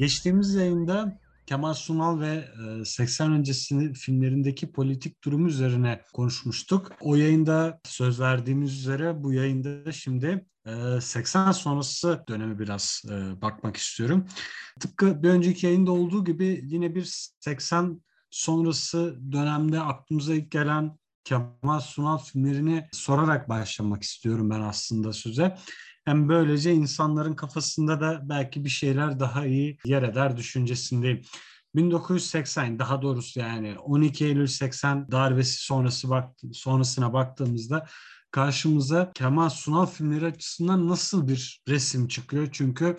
Geçtiğimiz yayında Kemal Sunal ve 80 öncesi filmlerindeki politik durum üzerine konuşmuştuk. O yayında söz verdiğimiz üzere bu yayında şimdi 80 sonrası dönemi biraz bakmak istiyorum. Tıpkı bir önceki yayında olduğu gibi yine bir 80 sonrası dönemde aklımıza ilk gelen Kemal Sunal filmlerini sorarak başlamak istiyorum ben aslında söze. Hem böylece insanların kafasında da belki bir şeyler daha iyi yer eder düşüncesindeyim. 1980 daha doğrusu yani 12 Eylül 80 darbesi sonrası bak sonrasına baktığımızda karşımıza Kemal Sunal filmleri açısından nasıl bir resim çıkıyor? Çünkü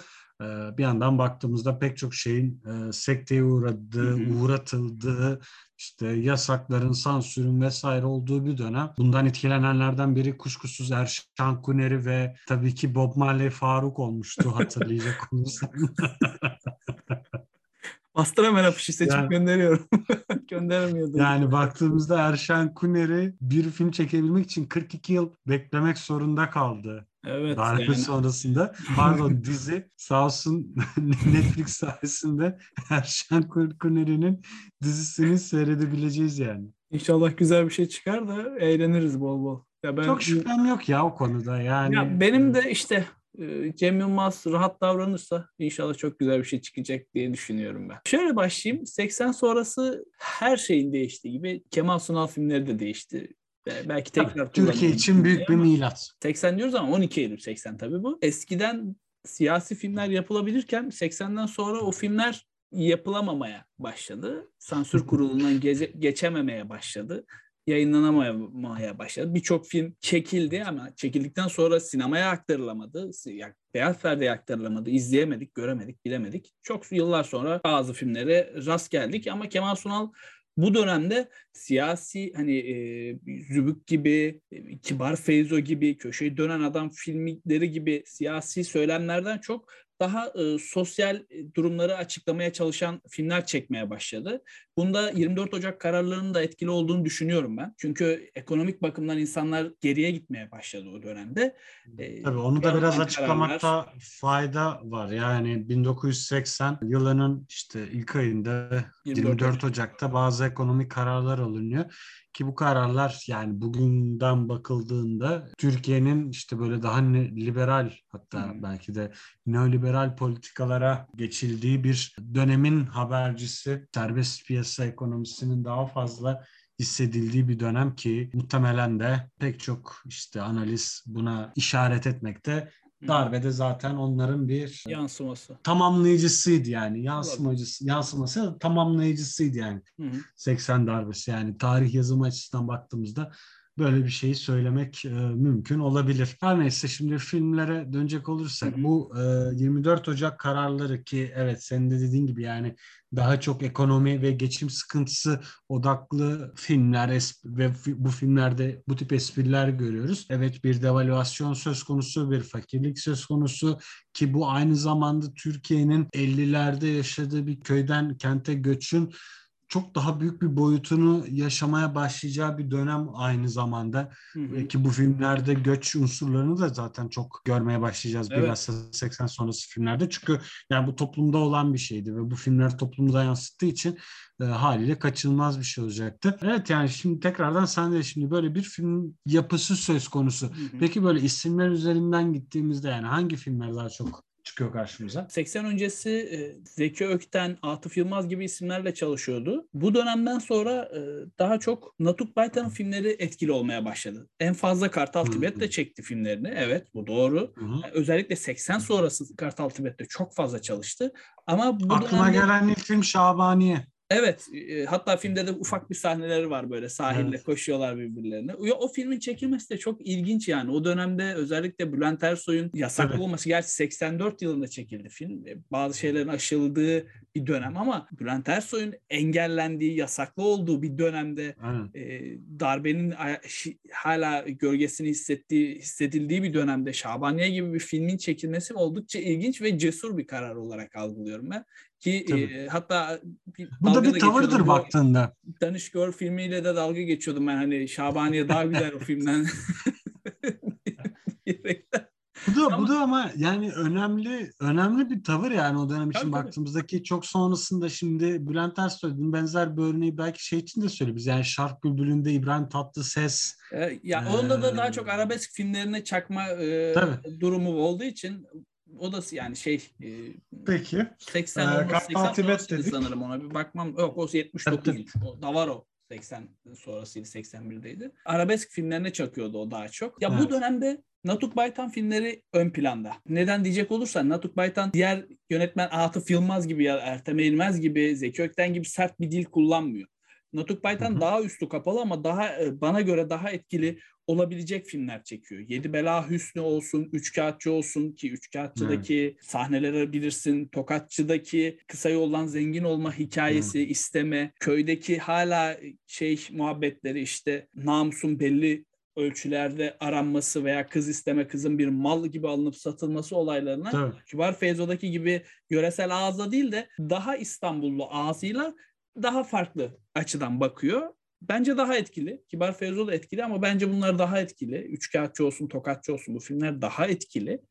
bir yandan baktığımızda pek çok şeyin e, sekteye uğradığı, uğratıldığı, işte yasakların, sansürün vesaire olduğu bir dönem. Bundan etkilenenlerden biri kuşkusuz Erşan Kuneri ve tabii ki Bob Marley Faruk olmuştu hatırlayacak olursan. Bastır hemen afişi seçip yani, gönderiyorum. Gönderemiyordum. Yani baktığımızda Erşen Kuneri bir film çekebilmek için 42 yıl beklemek zorunda kaldı. Evet. Darbe yani. sonrasında pardon dizi sağ olsun Netflix sayesinde Erşen Kuneri'nin dizisini seyredebileceğiz yani. İnşallah güzel bir şey çıkar da eğleniriz bol bol. Ya ben Çok şüphem yok ya o konuda yani. Ya benim de işte e, Cem Yılmaz rahat davranırsa inşallah çok güzel bir şey çıkacak diye düşünüyorum ben. Şöyle başlayayım. 80 sonrası her şeyin değiştiği gibi Kemal Sunal filmleri de değişti. Belki tekrar Türkiye için büyük bir milat. 80 diyoruz ama 12 Eylül 80 tabii bu. Eskiden siyasi filmler yapılabilirken 80'den sonra o filmler yapılamamaya başladı. Sansür kurulundan geze, geçememeye başladı. Yayınlanamaya başladı. Birçok film çekildi ama çekildikten sonra sinemaya aktarılamadı. Beyaz perdeye aktarılamadı. İzleyemedik, göremedik, bilemedik. Çok yıllar sonra bazı filmlere rast geldik ama Kemal Sunal bu dönemde siyasi hani e, Zübük gibi, e, Kibar Feyzo gibi, Köşeyi Dönen Adam filmleri gibi siyasi söylemlerden çok daha e, sosyal e, durumları açıklamaya çalışan filmler çekmeye başladı. Bunda 24 Ocak kararlarının da etkili olduğunu düşünüyorum ben. Çünkü ekonomik bakımdan insanlar geriye gitmeye başladı o dönemde. Tabii onu da biraz açıklamakta kararlar... fayda var. Yani 1980 yılının işte ilk ayında 24, 24 Ocak'ta bazı ekonomik kararlar alınıyor ki bu kararlar yani bugünden bakıldığında Türkiye'nin işte böyle daha liberal hatta hmm. belki de neoliberal politikalara geçildiği bir dönemin habercisi serbest piyasa ekonomisinin daha fazla hissedildiği bir dönem ki muhtemelen de pek çok işte analiz buna işaret etmekte. Darbede zaten onların bir yansıması. Tamamlayıcısıydı yani. Yansımacısı, yansıması tamamlayıcısıydı yani. Hı hı. 80 darbesi yani tarih yazımı açısından baktığımızda böyle bir şeyi söylemek e, mümkün olabilir. Her neyse şimdi filmlere dönecek olursak bu e, 24 Ocak kararları ki evet senin de dediğin gibi yani daha çok ekonomi ve geçim sıkıntısı odaklı filmler ve bu filmlerde bu tip espriler görüyoruz. Evet bir devalüasyon söz konusu, bir fakirlik söz konusu ki bu aynı zamanda Türkiye'nin 50'lerde yaşadığı bir köyden kente göçün çok daha büyük bir boyutunu yaşamaya başlayacağı bir dönem aynı zamanda. Hı hı. Ki bu filmlerde göç unsurlarını da zaten çok görmeye başlayacağız evet. bilhassa 80 sonrası filmlerde. Çünkü yani bu toplumda olan bir şeydi ve bu filmler toplumda yansıttığı için e, haliyle kaçınılmaz bir şey olacaktı. Evet yani şimdi tekrardan sen de şimdi böyle bir film yapısı söz konusu. Hı hı. Peki böyle isimler üzerinden gittiğimizde yani hangi filmler daha çok çıkıyor karşımıza. 80 öncesi e, Zeki Ökten, Atıf Yılmaz gibi isimlerle çalışıyordu. Bu dönemden sonra e, daha çok Natuk Baytan'ın filmleri etkili olmaya başladı. En fazla Kartal Tibet de çekti filmlerini. Evet bu doğru. Yani özellikle 80 sonrası Kartal Tibet'te çok fazla çalıştı. Ama bu Aklıma dönemde... gelen ilk film Şabaniye. Evet, e, hatta filmde de ufak bir sahneleri var böyle sahilde evet. koşuyorlar birbirlerine. O, o filmin çekilmesi de çok ilginç yani. O dönemde özellikle Bülent Ersoy'un yasaklı evet. olması, gerçi 84 yılında çekildi film. E, bazı şeylerin aşıldığı bir dönem ama Bülent Ersoy'un engellendiği, yasaklı olduğu bir dönemde e, darbenin hala gölgesini hissettiği, hissedildiği bir dönemde Şabaniye gibi bir filmin çekilmesi oldukça ilginç ve cesur bir karar olarak algılıyorum ben. Ki e, hatta bir bu da bir tavırdır baktığında. Danış Gör filmiyle de dalga geçiyordum ben hani Şabaniye daha güzel o filmden. bu da ama, bu da ama yani önemli önemli bir tavır yani o dönem için baktığımızdaki çok sonrasında şimdi Bülent Ersoy'un benzer bir örneği belki şey için de söyleyebiliriz. Yani Şark Bülbülü'nde İbrahim Tatlıses. Ee, ya ee, onda da daha çok arabesk filmlerine çakma e, durumu olduğu için o da yani şey e, Peki. 80 ee, olması 80 sonrasıydı sanırım ona bir bakmam. Yok o 79 evet, o da var o. 80 sonrasıydı 81'deydi. Arabesk filmlerine çakıyordu o daha çok. Ya evet. bu dönemde Natuk Baytan filmleri ön planda. Neden diyecek olursan Natuk Baytan diğer yönetmen Atıf Yılmaz gibi ya Ertem Eğilmez gibi Zeki Ökten gibi sert bir dil kullanmıyor. Natuk Baytan daha üstü kapalı ama daha e, bana göre daha etkili olabilecek filmler çekiyor. Yedi Bela Hüsnü olsun, Üç Kağıtçı olsun ki Üç Kağıtçı'daki evet. sahneleri bilirsin. Tokatçı'daki kısa yoldan zengin olma hikayesi, evet. isteme, köydeki hala şey muhabbetleri işte namusun belli ölçülerde aranması veya kız isteme kızın bir mal gibi alınıp satılması olaylarına evet. Kibar Feyzo'daki gibi yöresel ağızla değil de daha İstanbullu ağzıyla daha farklı açıdan bakıyor. Bence daha etkili. Kibar Feyzo da etkili ama bence bunlar daha etkili. Üçkağıtçı olsun, tokatçı olsun bu filmler daha etkili.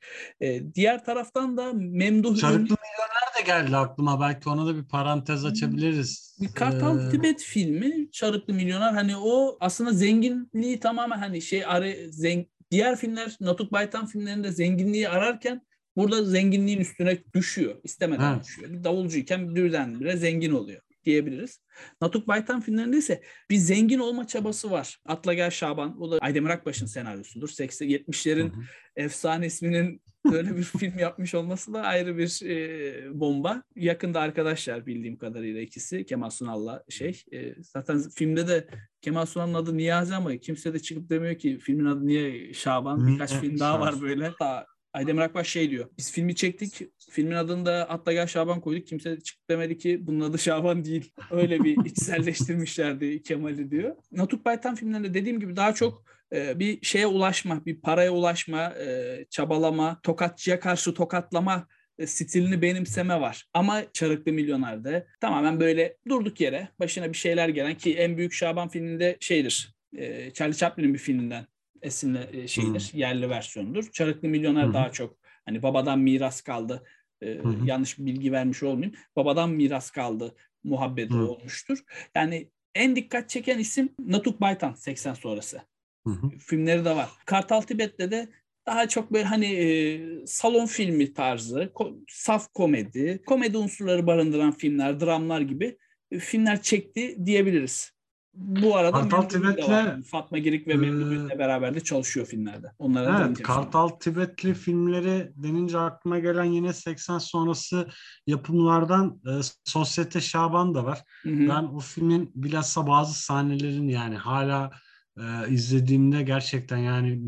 Ee, diğer taraftan da Memduh... Çarıklı Milyoner de geldi aklıma. Belki ona da bir parantez açabiliriz. Bir Kartal ee... Tibet filmi Çarıklı Milyoner hani o aslında zenginliği tamamen hani şey arı zeng diğer filmler Natuk Baytan filmlerinde zenginliği ararken burada zenginliğin üstüne düşüyor. istemeden evet. düşüyor. Bir davulcuyken birdenbire zengin oluyor diyebiliriz. Natuk Baytan filmlerinde ise bir zengin olma çabası var. Atla Gel Şaban, o da Aydemir Akbaş'ın senaryosudur. 80, 70'lerin efsane isminin böyle bir film yapmış olması da ayrı bir e, bomba. Yakında arkadaşlar bildiğim kadarıyla ikisi Kemal Sunal'la şey. E, zaten filmde de Kemal Sunal'ın adı Niyazi ama kimse de çıkıp demiyor ki filmin adı niye Şaban. Birkaç film daha var böyle. Daha Aydemir Akbaş şey diyor. Biz filmi çektik. Filmin adını da Atla Gel Şaban koyduk. Kimse de çıkıp demedi ki bunun adı Şaban değil. Öyle bir içselleştirmişlerdi Kemal'i diyor. Natuk Baytan filmlerinde dediğim gibi daha çok e, bir şeye ulaşma, bir paraya ulaşma, e, çabalama, tokatçıya karşı tokatlama e, stilini benimseme var. Ama Çarıklı Milyoner'de tamamen böyle durduk yere başına bir şeyler gelen ki en büyük Şaban filminde şeydir. E, Charlie Chaplin'in bir filminden esinle e, şeydir, hmm. yerli versiyonudur. Çarıklı Milyoner hmm. daha çok hani babadan miras kaldı. E, hmm. Yanlış bir bilgi vermiş olmayayım. Babadan miras kaldı muhabbeti hmm. olmuştur. Yani en dikkat çeken isim Natuk Baytan 80 sonrası. Hmm. Filmleri de var. Kartal Tibet'te de daha çok böyle hani e, salon filmi tarzı, ko- saf komedi, komedi unsurları barındıran filmler, dramlar gibi e, filmler çekti diyebiliriz. Bu arada Kartal Tibet'le Fatma Girik ve Memduh e, beraber de çalışıyor filmlerde. Onlara evet, Kartal Tibetli filmleri denince aklıma gelen yine 80 sonrası yapımlardan e, Sosyete Şaban da var. Hı hı. Ben o filmin bilhassa bazı sahnelerini yani hala e, izlediğimde gerçekten yani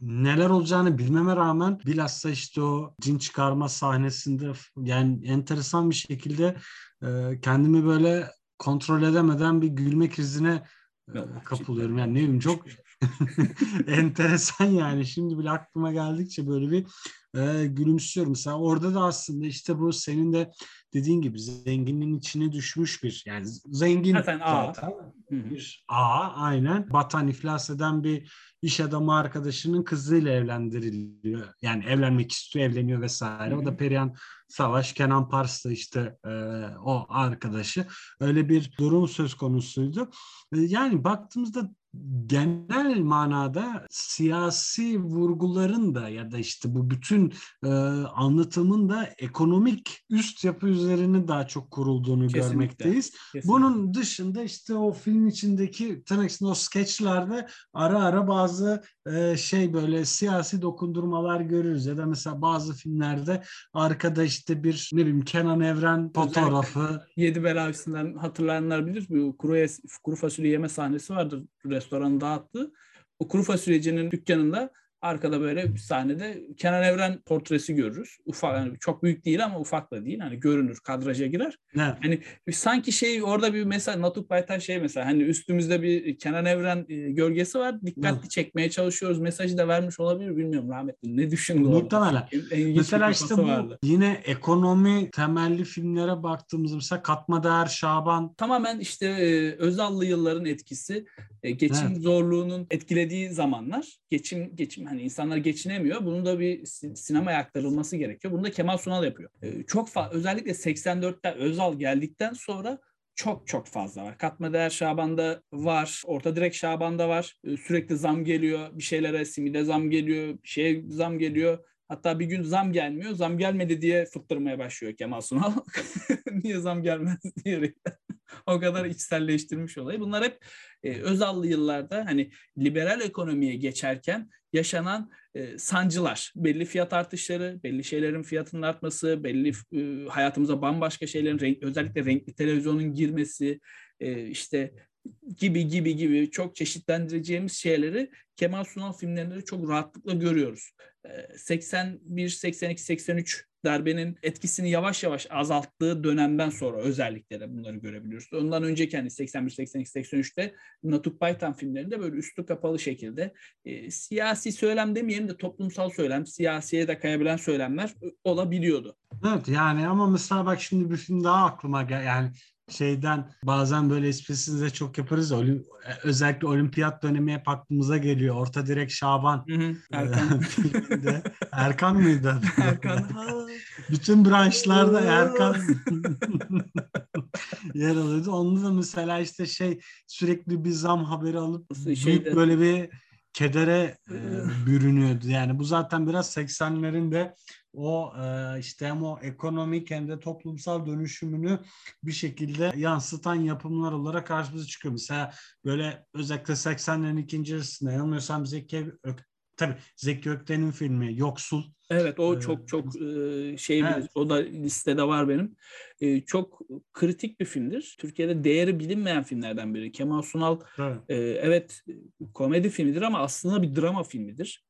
neler olacağını bilmeme rağmen bilhassa işte o cin çıkarma sahnesinde yani enteresan bir şekilde e, kendimi böyle kontrol edemeden bir gülme krizine e, kapılıyorum. Yani ne bileyim çok enteresan yani. Şimdi bile aklıma geldikçe böyle bir e, gülümsüyorum. Mesela orada da aslında işte bu senin de dediğin gibi zenginin içine düşmüş bir yani zengin zaten, zaten bir A aynen batan iflas eden bir iş adamı arkadaşının kızıyla evlendiriliyor. Yani evlenmek istiyor, evleniyor vesaire. Hı-hı. O da Perihan Savaş, Kenan Pars da işte e, o arkadaşı. Öyle bir durum söz konusuydu. E, yani baktığımızda genel manada siyasi vurguların da ya da işte bu bütün e, anlatımın da ekonomik üst yapı üzerine daha çok kurulduğunu Kesinlikle. görmekteyiz. Kesinlikle. Bunun dışında işte o film içindeki tırnak o skeçlerde ara ara bazı e, şey böyle siyasi dokundurmalar görürüz ya da mesela bazı filmlerde arkada işte bir ne bileyim Kenan Evren fotoğrafı. Yedi Bela hatırlayanlar bilir. Bu kuru, kuru fasulye yeme sahnesi vardır restoranı dağıttı. O kuru fasulyecinin dükkanında arkada böyle bir sahnede Kenan Evren portresi görürüz. Ufak yani çok büyük değil ama ufak da değil. Hani görünür, kadraja girer. Evet. Hani sanki şey orada bir mesela Natuk Baytar şey mesela hani üstümüzde bir Kenan Evren e, gölgesi var. Dikkatli evet. çekmeye çalışıyoruz. Mesajı da vermiş olabilir bilmiyorum rahmetli. Ne düşündü Muhtemelen. Mesela işte bu vardı. yine ekonomi temelli filmlere baktığımızda mesela Katma Değer Şaban. Tamamen işte e, Özallı yılların etkisi. E, geçim evet. zorluğunun etkilediği zamanlar. Geçim geçim Hani insanlar geçinemiyor. Bunun da bir sinemaya aktarılması gerekiyor. Bunu da Kemal Sunal yapıyor. Ee, çok fazla özellikle 84'te Özal geldikten sonra çok çok fazla var. Katma değer Şaban'da var. Orta direk Şaban'da var. Ee, sürekli zam geliyor. Bir şeylere simide zam geliyor. Bir şeye zam geliyor. Hatta bir gün zam gelmiyor. Zam gelmedi diye fıttırmaya başlıyor Kemal Sunal. Niye zam gelmez diyerek. O kadar içselleştirmiş olayı. Bunlar hep e, Özallı yıllarda hani liberal ekonomiye geçerken yaşanan e, sancılar. Belli fiyat artışları, belli şeylerin fiyatının artması, belli e, hayatımıza bambaşka şeylerin renk, özellikle renkli televizyonun girmesi, e, işte gibi gibi gibi çok çeşitlendireceğimiz şeyleri Kemal Sunal filmlerinde çok rahatlıkla görüyoruz. 81, 82, 83 darbenin etkisini yavaş yavaş azalttığı dönemden sonra özellikle de bunları görebiliyoruz. Ondan önceki hani 81, 82, 83'te Natuk Baytan filmlerinde böyle üstü kapalı şekilde e, siyasi söylem demeyelim de toplumsal söylem, siyasiye de kayabilen söylemler olabiliyordu. Evet yani ama mesela bak şimdi bir film daha aklıma gel yani şeyden bazen böyle esprisini de çok yaparız. Olim, özellikle olimpiyat dönemi hep aklımıza geliyor. Orta direk Şaban. Hı hı, Erkan. Erkan mıydı? Erkan. Bütün branşlarda Erkan yer alıyordu. Onda da mesela işte şey sürekli bir zam haberi alıp büyük böyle bir kedere e, bürünüyordu. Yani bu zaten biraz 80'lerin o e, işte hem o ekonomik hem de toplumsal dönüşümünü bir şekilde yansıtan yapımlar olarak karşımıza çıkıyor. Mesela böyle özellikle 80'lerin ikinci yarısında yanılmıyorsam Zeki Ök, tabii Zeki Ökten'in filmi Yoksul Evet o çok çok şey evet. o da listede var benim. Çok kritik bir filmdir. Türkiye'de değeri bilinmeyen filmlerden biri. Kemal Sunal evet, evet komedi filmidir ama aslında bir drama filmidir.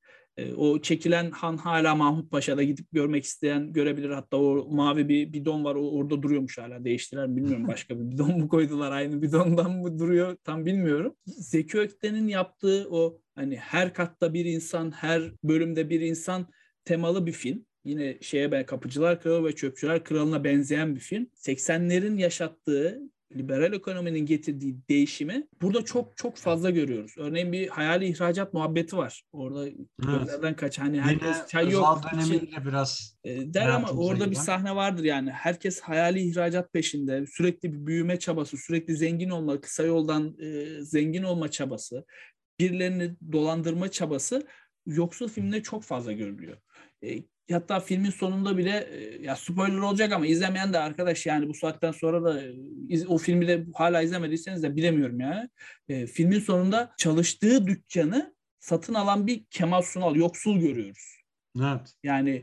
O çekilen Han hala Mahmut Paşa'da gidip görmek isteyen görebilir. Hatta o mavi bir bidon var orada duruyormuş hala değiştiler bilmiyorum başka bir bidon mu koydular aynı bidondan mı duruyor tam bilmiyorum. Zeki Ökten'in yaptığı o hani her katta bir insan her bölümde bir insan temalı bir film. Yine şeye ben Kapıcılar Kralı ve Çöpçüler Kralı'na benzeyen bir film. 80'lerin yaşattığı liberal ekonominin getirdiği değişimi burada çok çok fazla görüyoruz. Örneğin bir hayali ihracat muhabbeti var. Orada evet. kaç hani herkes Yine çay yok için biraz e, der ama orada bir sahne vardır yani. Herkes hayali ihracat peşinde. Sürekli bir büyüme çabası, sürekli zengin olma, kısa yoldan e, zengin olma çabası, birilerini dolandırma çabası yoksul filmde çok fazla görülüyor. E, hatta filmin sonunda bile e, ya spoiler olacak ama izlemeyen de arkadaş yani bu saatten sonra da e, o filmi de hala izlemediyseniz de bilemiyorum yani. E, filmin sonunda çalıştığı dükkanı satın alan bir Kemal Sunal yoksul görüyoruz. Evet. Yani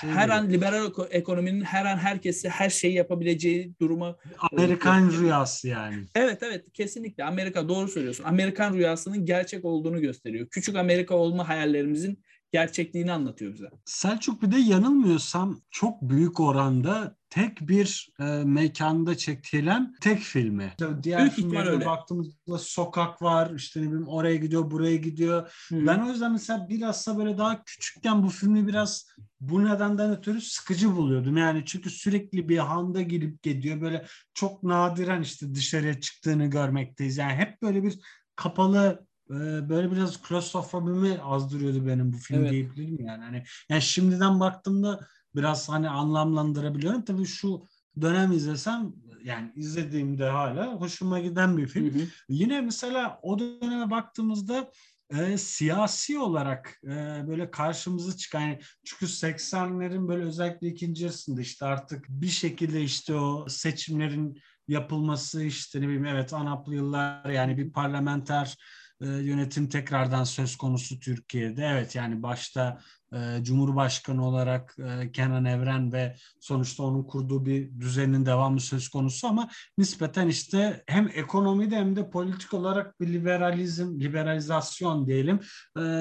şey her an liberal ekonominin her an herkesi her şeyi yapabileceği duruma Amerikan rüyası yani. Evet evet kesinlikle Amerika doğru söylüyorsun. Amerikan rüyasının gerçek olduğunu gösteriyor. Küçük Amerika olma hayallerimizin gerçekliğini anlatıyor bize. Selçuk bir de yanılmıyorsam çok büyük oranda tek bir e, mekanda çekilen tek filmi. Diğer Büyük filmlere baktığımızda sokak var, işte ne bileyim oraya gidiyor, buraya gidiyor. Hı. Ben o yüzden mesela bilhassa böyle daha küçükken bu filmi biraz bu nedenden ötürü sıkıcı buluyordum. Yani çünkü sürekli bir handa girip gidiyor. Böyle çok nadiren işte dışarıya çıktığını görmekteyiz. Yani hep böyle bir kapalı böyle biraz klostrofobimi azdırıyordu benim bu film evet. diyebilirim yani. Hani yani şimdiden baktığımda biraz hani anlamlandırabiliyorum. Tabii şu dönem izlesem yani izlediğimde hala hoşuma giden bir film. Hı hı. Yine mesela o döneme baktığımızda e, siyasi olarak e, böyle karşımıza çıkan yani çünkü 80'lerin böyle özellikle ikinci yarısında işte artık bir şekilde işte o seçimlerin yapılması işte ne bileyim evet ANAP'lı yıllar yani bir parlamenter e, yönetim tekrardan söz konusu Türkiye'de. Evet yani başta e, Cumhurbaşkanı olarak e, Kenan Evren ve sonuçta onun kurduğu bir düzenin devamı söz konusu ama nispeten işte hem ekonomide hem de politik olarak bir liberalizm, liberalizasyon diyelim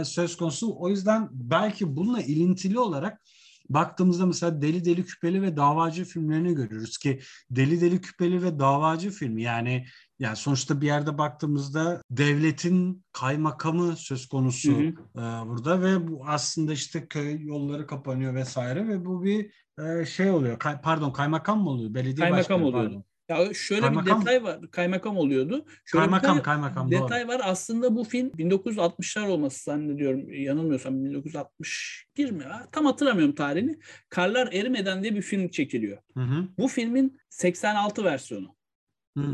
söz konusu. O yüzden belki bununla ilintili olarak baktığımızda mesela Deli Deli Küpeli ve Davacı filmlerini görüyoruz ki Deli Deli Küpeli ve Davacı filmi yani yani sonuçta bir yerde baktığımızda devletin kaymakamı söz konusu hı hı. E, burada ve bu aslında işte köy yolları kapanıyor vesaire ve bu bir e, şey oluyor. Kay, pardon kaymakam mı oluyor? Belediye kaymakam oluyor. Ya şöyle kaymakam. bir detay var. Kaymakam oluyordu. Şöyle kaymakam, bir kaymakam. Detay doğru. var. Aslında bu film 1960'lar olması zannediyorum. Yanılmıyorsam 1961 mi? Tam hatırlamıyorum tarihini. Karlar Erimeden diye bir film çekiliyor. Hı hı. Bu filmin 86 versiyonu.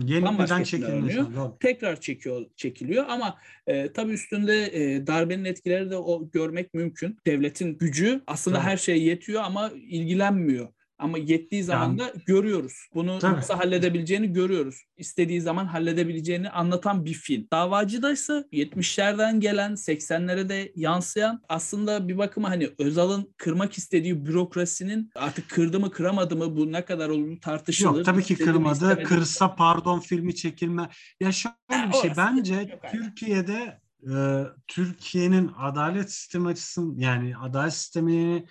Yeniden çekilmiyor. Tekrar çekiyor, çekiliyor ama e, tabii üstünde e, darbenin etkileri de o görmek mümkün. Devletin gücü aslında Tabii. her şeye yetiyor ama ilgilenmiyor. Ama yettiği zaman yani, da görüyoruz. Bunu tabii. nasıl halledebileceğini görüyoruz. İstediği zaman halledebileceğini anlatan bir film. Davacıdaysa 70'lerden gelen 80'lere de yansıyan aslında bir bakıma hani Özal'ın kırmak istediği bürokrasinin artık kırdı mı kıramadı mı bu ne kadar olduğunu tartışılır. Yok tabii ki kırmadı. Kırsa pardon filmi çekilme. Ya şöyle bir şey bence Türkiye'de e, Türkiye'nin adalet sistemi açısından yani adalet sistemini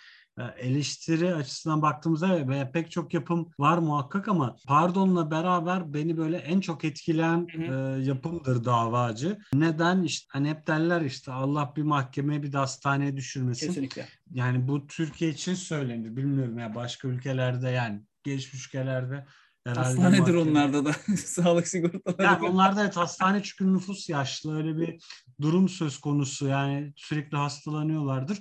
eleştiri açısından baktığımızda ve pek çok yapım var muhakkak ama Pardon'la beraber beni böyle en çok etkileyen. E, yapımdır davacı. Neden? işte hani hep derler işte Allah bir mahkemeye bir de hastaneye düşürmesin. Kesinlikle. Yani bu Türkiye için söylenir. Bilmiyorum ya başka ülkelerde yani geçmiş ülkelerde Hastanedir mahkeme. onlarda da sağlık sigortaları. Yani onlarda evet hastane çünkü nüfus yaşlı öyle bir durum söz konusu yani sürekli hastalanıyorlardır.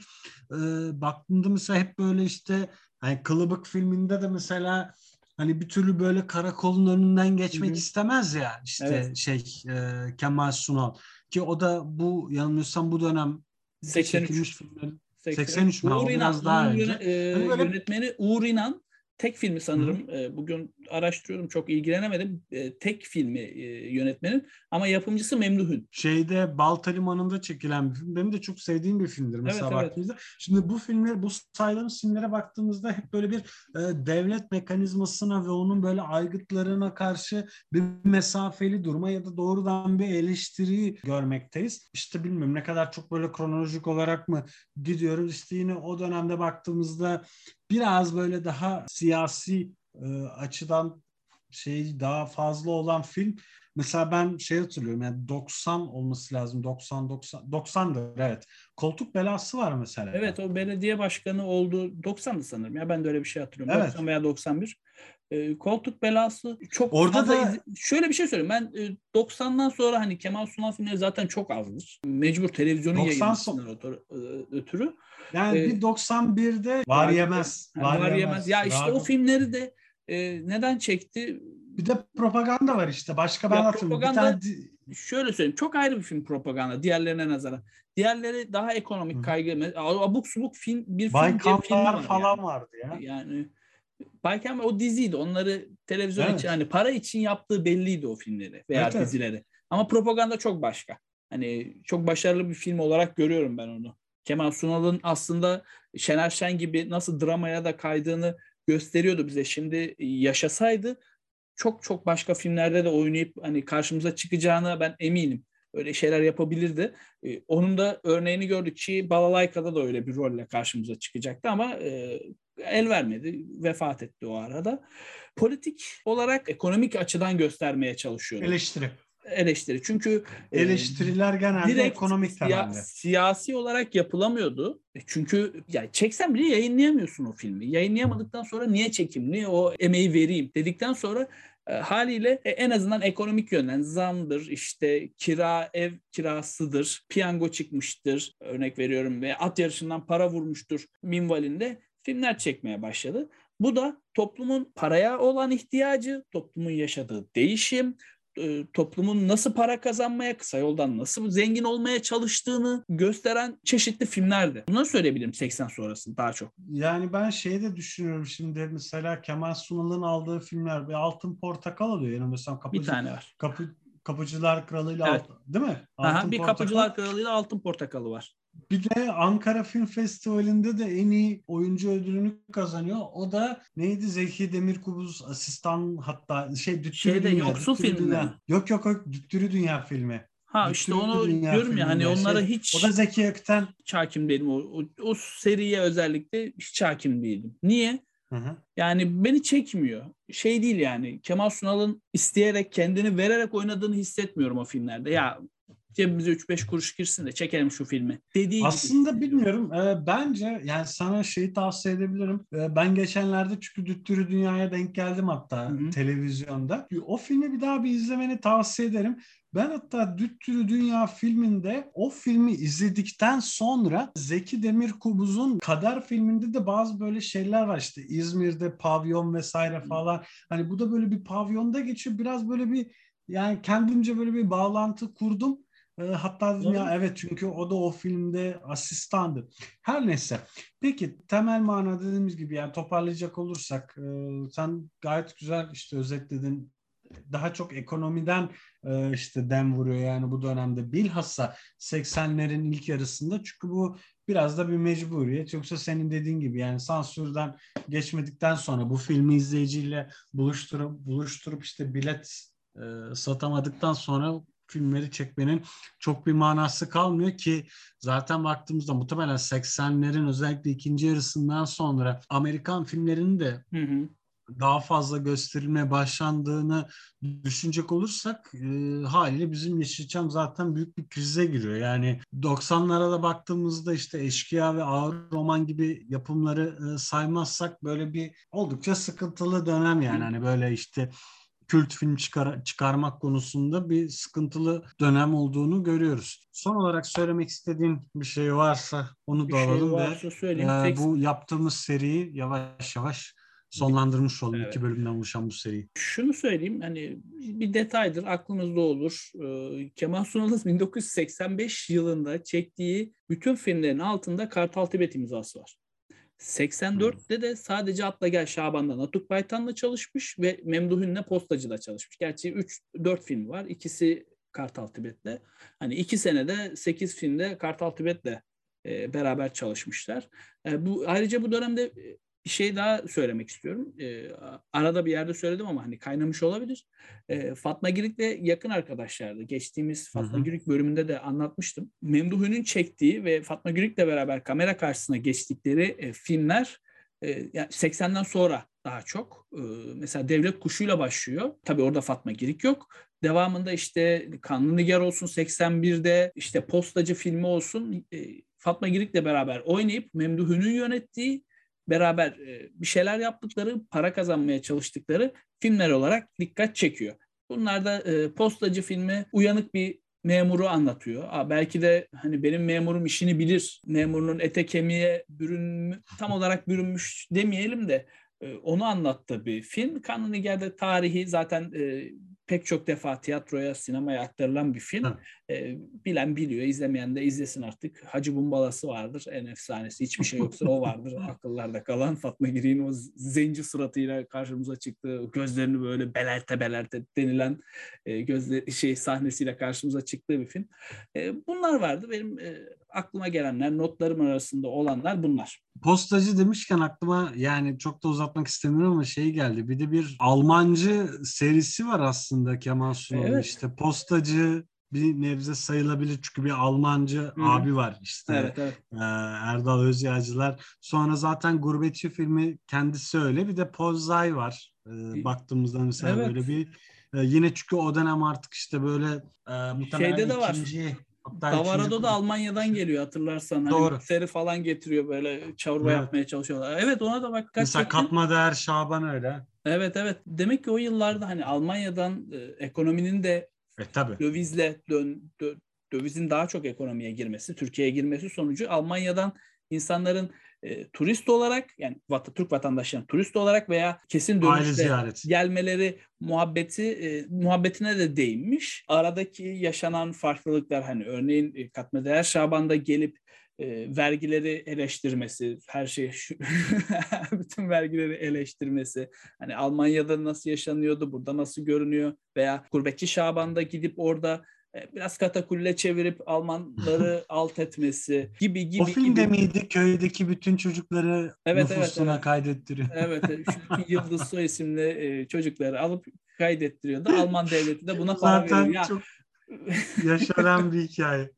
Ee, baktığımda mesela hep böyle işte hani Kılıbık filminde de mesela hani bir türlü böyle karakolun önünden geçmek Hı-hı. istemez ya işte evet. şey e, Kemal Sunal ki o da bu yanılmıyorsam bu dönem 83 çekilmiş filmlerin 83 mi? Uğur İnan, biraz daha önce. E, hani böyle... Yönetmeni Uğur İnan tek filmi sanırım e, bugün araştırıyorum çok ilgilenemedim e, tek filmi e, yönetmenin ama yapımcısı Memduh'un. Şeyde Balta Limanı'nda çekilen bir film benim de çok sevdiğim bir filmdir mesela evet, baktığımızda. Evet. Şimdi bu filmler bu saydığımız filmlere baktığımızda hep böyle bir e, devlet mekanizmasına ve onun böyle aygıtlarına karşı bir mesafeli durma ya da doğrudan bir eleştiri görmekteyiz. İşte bilmiyorum ne kadar çok böyle kronolojik olarak mı gidiyoruz işte yine o dönemde baktığımızda biraz böyle daha siyasi e, açıdan şey daha fazla olan film mesela ben şey hatırlıyorum yani 90 olması lazım 90 90 90'dır evet. Koltuk belası var mesela. Evet o belediye başkanı oldu 90'dı sanırım ya ben de öyle bir şey hatırlıyorum. Evet. 90 veya 91. E, koltuk belası çok Orada fazla da... iz... şöyle bir şey söyleyeyim. Ben e, 90'dan sonra hani Kemal Sunal filmleri zaten çok azdır. Mecbur televizyonun 90 yayınlamasından son... ötürü. Yani ee, bir 91'de var yemez. Var, var yemez. Ya işte Rahat. o filmleri de e, neden çekti? Bir de propaganda var işte. Başka ben. Propaganda, tane... şöyle söyleyeyim. Çok ayrı bir film propaganda diğerlerine nazaran. Diğerleri daha ekonomik kaygı. Abuk subuk film bir Bay film, var falan yani. vardı ya. Yani Baykan o diziydi. Onları televizyon evet. için hani para için yaptığı belliydi o filmleri veya evet, dizileri. Evet. Ama propaganda çok başka. Hani çok başarılı bir film olarak görüyorum ben onu. Kemal Sunal'ın aslında Şener Şen gibi nasıl dramaya da kaydığını gösteriyordu bize. Şimdi yaşasaydı çok çok başka filmlerde de oynayıp hani karşımıza çıkacağına ben eminim. Öyle şeyler yapabilirdi. Ee, onun da örneğini gördük ki Balalayka'da da öyle bir rolle karşımıza çıkacaktı ama e, el vermedi. Vefat etti o arada. Politik olarak ekonomik açıdan göstermeye çalışıyordu. Eleştiri eleştiri. Çünkü e, eleştiriler genelde direkt ekonomik siya, siyasi olarak yapılamıyordu. E, çünkü yani çeksen bile yayınlayamıyorsun o filmi. Yayınlayamadıktan sonra niye çekim, niye o emeği vereyim dedikten sonra e, haliyle en azından ekonomik yönden zamdır, işte kira, ev kirasıdır, piyango çıkmıştır örnek veriyorum ve at yarışından para vurmuştur minvalinde filmler çekmeye başladı. Bu da toplumun paraya olan ihtiyacı, toplumun yaşadığı değişim, e, toplumun nasıl para kazanmaya, kısa yoldan nasıl zengin olmaya çalıştığını gösteren çeşitli filmlerdi. Bunları söyleyebilirim 80 sonrası daha çok. Yani ben şeyi de düşünüyorum şimdi mesela Kemal Sunal'ın aldığı filmler bir Altın Portakal oluyor. Yani mesela kapıcı, bir tane var. Kapı, Kapıcılar Kralı'yla evet. Alt, değil mi? Altın Aha, bir Portakal. Kapıcılar Kralı'yla Altın Portakalı var. Bir de Ankara Film Festivali'nde de en iyi oyuncu ödülünü kazanıyor. O da neydi Zeki Demirkubuz asistan hatta şey Düttürü Şeyde, Dünya. Yoksul filmi Yok yok yok Düttürü Dünya filmi. Ha Düttürü işte onu diyorum ya hani onlara şey, hiç O da Zeki Ökten. Hiç hakim değilim. O, o, o seriye özellikle hiç hakim değilim. Niye? Hı hı. Yani beni çekmiyor. Şey değil yani Kemal Sunal'ın isteyerek kendini vererek oynadığını hissetmiyorum o filmlerde. Ya cebimize 3-5 kuruş girsin de çekelim şu filmi dediği Aslında gibi. bilmiyorum. E, bence yani sana şeyi tavsiye edebilirim. E, ben geçenlerde çünkü Düttürü Dünya'ya denk geldim hatta Hı-hı. televizyonda. O filmi bir daha bir izlemeni tavsiye ederim. Ben hatta Düttürü Dünya filminde o filmi izledikten sonra Zeki Demirkubuz'un Kader filminde de bazı böyle şeyler var işte İzmir'de pavyon vesaire falan. Hani bu da böyle bir pavyonda geçiyor. Biraz böyle bir yani kendimce böyle bir bağlantı kurdum. E, hatta dedim ya evet çünkü o da o filmde asistandı. Her neyse. Peki temel manada dediğimiz gibi yani toparlayacak olursak e, sen gayet güzel işte özetledin daha çok ekonomiden e, işte dem vuruyor yani bu dönemde bilhassa 80'lerin ilk yarısında çünkü bu biraz da bir mecburiyet yoksa senin dediğin gibi yani sansürden geçmedikten sonra bu filmi izleyiciyle buluşturup buluşturup işte bilet e, satamadıktan sonra filmleri çekmenin çok bir manası kalmıyor ki zaten baktığımızda muhtemelen 80'lerin özellikle ikinci yarısından sonra Amerikan filmlerinin de hı hı daha fazla gösterilmeye başlandığını düşünecek olursak e, haliyle bizim Yeşilçam zaten büyük bir krize giriyor. Yani 90'lara da baktığımızda işte Eşkıya ve Ağır Roman gibi yapımları e, saymazsak böyle bir oldukça sıkıntılı dönem yani. Hani böyle işte kült film çıkar, çıkarmak konusunda bir sıkıntılı dönem olduğunu görüyoruz. Son olarak söylemek istediğin bir şey varsa onu da alalım şey ve e, bu yaptığımız seriyi yavaş yavaş sonlandırmış oldum evet. iki bölümden oluşan bu seriyi. Şunu söyleyeyim hani bir detaydır aklınızda olur. Ee, Kemal Sunal'ın 1985 yılında çektiği bütün filmlerin altında Kartal Tibet imzası var. 84'te de sadece Atla Gel Şaban'da Natuk Baytan'la çalışmış ve Memduh Ünlü Postacı'da çalışmış. Gerçi 3-4 film var. İkisi Kartal Tibet'le. Hani iki senede 8 filmde Kartal Tibet'le e, beraber çalışmışlar. E, bu ayrıca bu dönemde bir şey daha söylemek istiyorum. E, arada bir yerde söyledim ama hani kaynamış olabilir. E, Fatma Girik'le yakın arkadaşlardı. Geçtiğimiz Fatma hı Girik bölümünde de anlatmıştım. Memduh'un çektiği ve Fatma Girik'le beraber kamera karşısına geçtikleri e, filmler e, yani 80'den sonra daha çok. E, mesela Devlet Kuşu'yla başlıyor. Tabii orada Fatma Girik yok. Devamında işte Kanlı Nigar olsun 81'de işte Postacı filmi olsun e, Fatma Girik'le beraber oynayıp Memduh'un yönettiği beraber e, bir şeyler yaptıkları, para kazanmaya çalıştıkları filmler olarak dikkat çekiyor. Bunlar da e, postacı filmi uyanık bir memuru anlatıyor. Aa, belki de hani benim memurum işini bilir. Memurunun ete kemiğe bürün tam olarak bürünmüş demeyelim de e, onu anlattı bir film. Kanuni Niger'de tarihi zaten e, pek çok defa tiyatroya, sinemaya aktarılan bir film. E, bilen biliyor, izlemeyen de izlesin artık. Hacı Bumbalası vardır, en efsanesi. Hiçbir şey yoksa o vardır akıllarda kalan. Fatma Giri'nin o zenci suratıyla karşımıza çıktığı, gözlerini böyle belerte belerte denilen e, gözleri şey sahnesiyle karşımıza çıktığı bir film. E, bunlar vardı. Benim e, aklıma gelenler, notlarım arasında olanlar bunlar. Postacı demişken aklıma yani çok da uzatmak istemiyorum ama şey geldi. Bir de bir Almancı serisi var aslında Kemal Sunal'ın evet. işte postacı bir nebze sayılabilir çünkü bir Almancı Hı-hı. abi var işte evet, evet. Ee, Erdal Özyağcılar. Sonra zaten Gurbetçi filmi kendisi öyle bir de Pozay var. Ee, baktığımızda mesela evet. böyle bir e, yine çünkü o dönem artık işte böyle e, muhtemelen Şeyde de ikinci, var. Davarado da Almanya'dan geliyor hatırlarsan. Doğru. Hani seri falan getiriyor böyle çavurma evet. yapmaya çalışıyorlar. Evet ona da bak. Kaç Mesela katma değer Şaban öyle. Evet evet. Demek ki o yıllarda hani Almanya'dan e, ekonominin de e, tabii. dövizle dön, dö, dövizin daha çok ekonomiye girmesi, Türkiye'ye girmesi sonucu Almanya'dan insanların e, turist olarak yani vat Türk vatandaşlarının turist olarak veya kesin dönüşte gelmeleri muhabbeti e, muhabbetine de değinmiş. Aradaki yaşanan farklılıklar hani örneğin e, Katma Değer Şaban'da gelip e, vergileri eleştirmesi, her şey bütün vergileri eleştirmesi. Hani Almanya'da nasıl yaşanıyordu, burada nasıl görünüyor veya Gurbetçi Şaban'da gidip orada biraz katakulle çevirip Almanları alt etmesi gibi gibi. O filmde gibi. miydi köydeki bütün çocukları evet, nüfusuna evet, evet. kaydettiriyor? Evet, e, şu Yıldız Soy isimli e, çocukları alıp kaydettiriyordu. Alman devleti de buna para Zaten veriyor. çok yaşanan bir hikaye.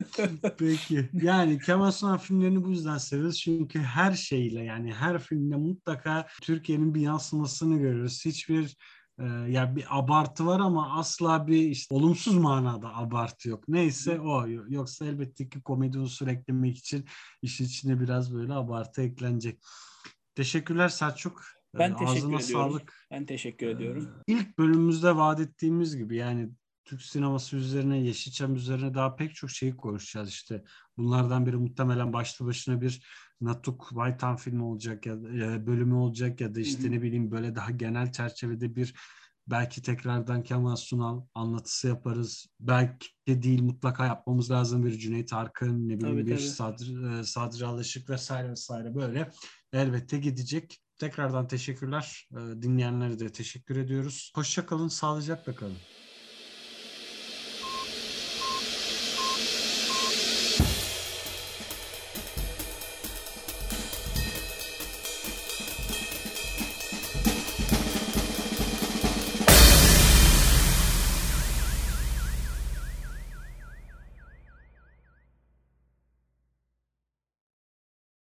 Peki. Yani Kemal Sunal filmlerini bu yüzden seviyoruz. Çünkü her şeyle yani her filmde mutlaka Türkiye'nin bir yansımasını görüyoruz. Hiçbir Ee, yani bir abartı var ama asla bir işte olumsuz manada abartı yok. Neyse o. Yoksa elbette ki komedi unsur eklemek için işin içine biraz böyle abartı eklenecek. Teşekkürler Selçuk. Ben teşekkür Ağzına ediyorum. sağlık. Ben teşekkür ediyorum. İlk bölümümüzde vaat ettiğimiz gibi yani Türk sineması üzerine, Yeşilçam üzerine daha pek çok şeyi konuşacağız işte. Bunlardan biri muhtemelen başlı başına bir Natuk Vaytan filmi olacak ya da e, bölümü olacak ya da işte ne bileyim böyle daha genel çerçevede bir belki tekrardan Kemal Sunal anlatısı yaparız. Belki değil mutlaka yapmamız lazım bir Cüneyt Arkın, ne bileyim tabii, bir tabii. Sadri, e, Sadri Alışık vesaire vesaire böyle elbette gidecek. Tekrardan teşekkürler. E, dinleyenlere de teşekkür ediyoruz. Hoşçakalın, sağlıcakla kalın.